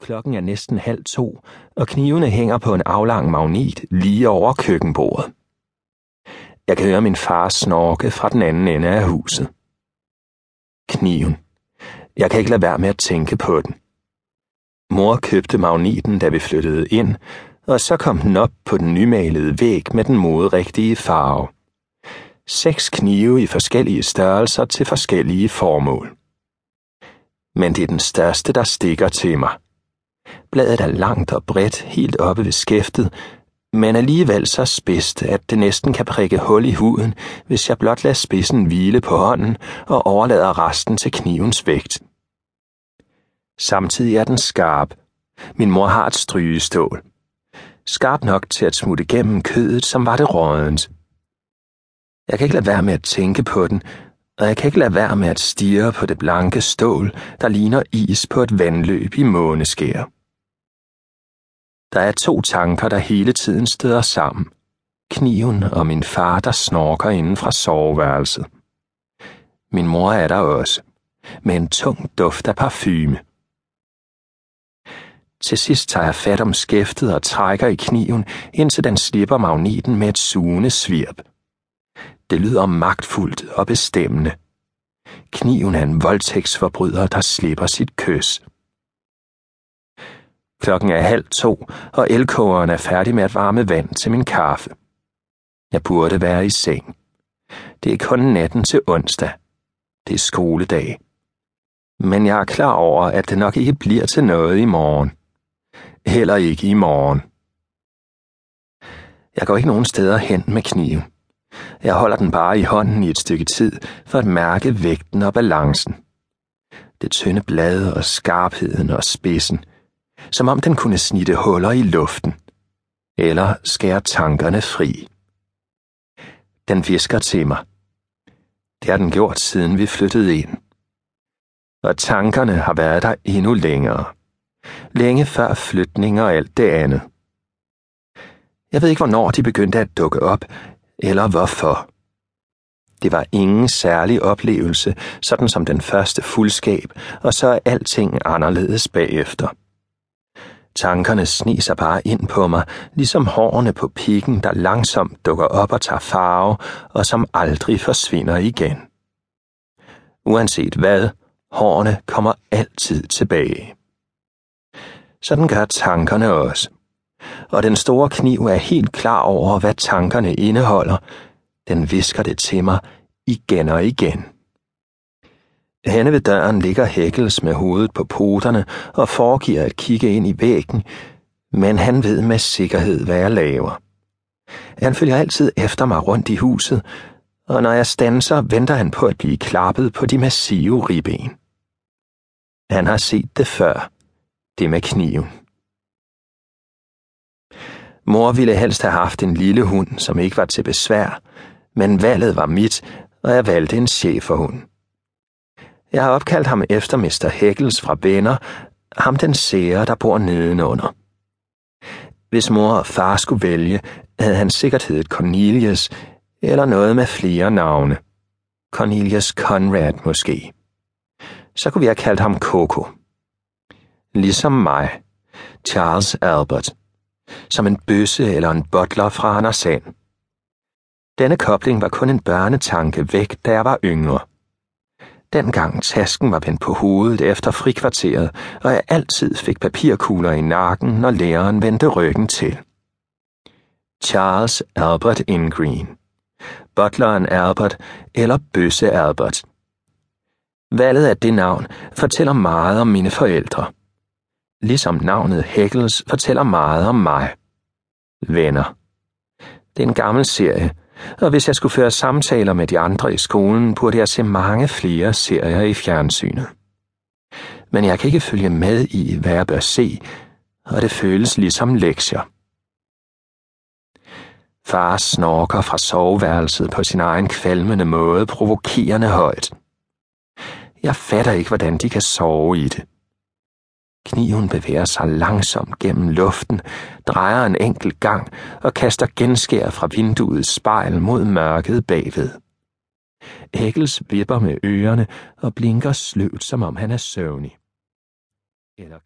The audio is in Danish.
Klokken er næsten halv to, og knivene hænger på en aflang magnet lige over køkkenbordet. Jeg kan høre min far snorke fra den anden ende af huset. Kniven. Jeg kan ikke lade være med at tænke på den. Mor købte magneten, da vi flyttede ind, og så kom den op på den nymalede væg med den moderigtige farve. Seks knive i forskellige størrelser til forskellige formål. Men det er den største, der stikker til mig. Bladet er langt og bredt helt oppe ved skæftet, men alligevel så spidst, at det næsten kan prikke hul i huden, hvis jeg blot lader spidsen hvile på hånden og overlader resten til knivens vægt. Samtidig er den skarp. Min mor har et strygestål. Skarp nok til at smutte gennem kødet, som var det rådent. Jeg kan ikke lade være med at tænke på den, og jeg kan ikke lade være med at stirre på det blanke stål, der ligner is på et vandløb i måneskær. Der er to tanker, der hele tiden støder sammen. Kniven og min far, der snorker inden fra soveværelset. Min mor er der også, med en tung duft af parfume. Til sidst tager jeg fat om skæftet og trækker i kniven, indtil den slipper magneten med et sugende svirp. Det lyder magtfuldt og bestemmende. Kniven er en voldtægtsforbryder, der slipper sit kys. Klokken er halv to, og elkogeren er færdig med at varme vand til min kaffe. Jeg burde være i seng. Det er kun natten til onsdag. Det er skoledag. Men jeg er klar over, at det nok ikke bliver til noget i morgen. Heller ikke i morgen. Jeg går ikke nogen steder hen med kniven. Jeg holder den bare i hånden i et stykke tid for at mærke vægten og balancen. Det tynde blad og skarpheden og spidsen – som om den kunne snitte huller i luften, eller skære tankerne fri. Den visker til mig. Det har den gjort, siden vi flyttede ind. Og tankerne har været der endnu længere. Længe før flytning og alt det andet. Jeg ved ikke, hvornår de begyndte at dukke op, eller hvorfor. Det var ingen særlig oplevelse, sådan som den første fuldskab, og så er alting anderledes bagefter. Tankerne sniser bare ind på mig, ligesom hårene på pikken, der langsomt dukker op og tager farve, og som aldrig forsvinder igen. Uanset hvad, hårene kommer altid tilbage. Sådan gør tankerne også. Og den store kniv er helt klar over, hvad tankerne indeholder. Den visker det til mig igen og igen. Henne ved døren ligger Hækkels med hovedet på poterne og foregiver at kigge ind i væggen, men han ved med sikkerhed, hvad jeg laver. Han følger altid efter mig rundt i huset, og når jeg standser, venter han på at blive klappet på de massive ribben. Han har set det før, det med kniven. Mor ville helst have haft en lille hund, som ikke var til besvær, men valget var mit, og jeg valgte en cheferhund. Jeg har opkaldt ham efter Mr. Heckles fra Venner, ham den sære, der bor nedenunder. Hvis mor og far skulle vælge, havde han sikkert heddet Cornelius, eller noget med flere navne. Cornelius Conrad måske. Så kunne vi have kaldt ham Coco. Ligesom mig, Charles Albert. Som en bøsse eller en butler fra Anders Sand. Denne kobling var kun en børnetanke væk, da jeg var yngre. Dengang tasken var vendt på hovedet efter frikvarteret, og jeg altid fik papirkugler i nakken, når læreren vendte ryggen til. Charles Albert Ingreen. Butleren Albert eller Bøsse Albert. Valget af det navn fortæller meget om mine forældre. Ligesom navnet Heckles fortæller meget om mig. Venner. Det er en gammel serie, og hvis jeg skulle føre samtaler med de andre i skolen, burde jeg se mange flere serier i fjernsynet. Men jeg kan ikke følge med i, hvad jeg bør se, og det føles ligesom lektier. Far snorker fra soveværelset på sin egen kvalmende måde, provokerende højt. Jeg fatter ikke, hvordan de kan sove i det. Kniven bevæger sig langsomt gennem luften, drejer en enkelt gang og kaster genskær fra vinduets spejl mod mørket bagved. Eggels vipper med ørerne og blinker sløvt, som om han er søvnig. Eller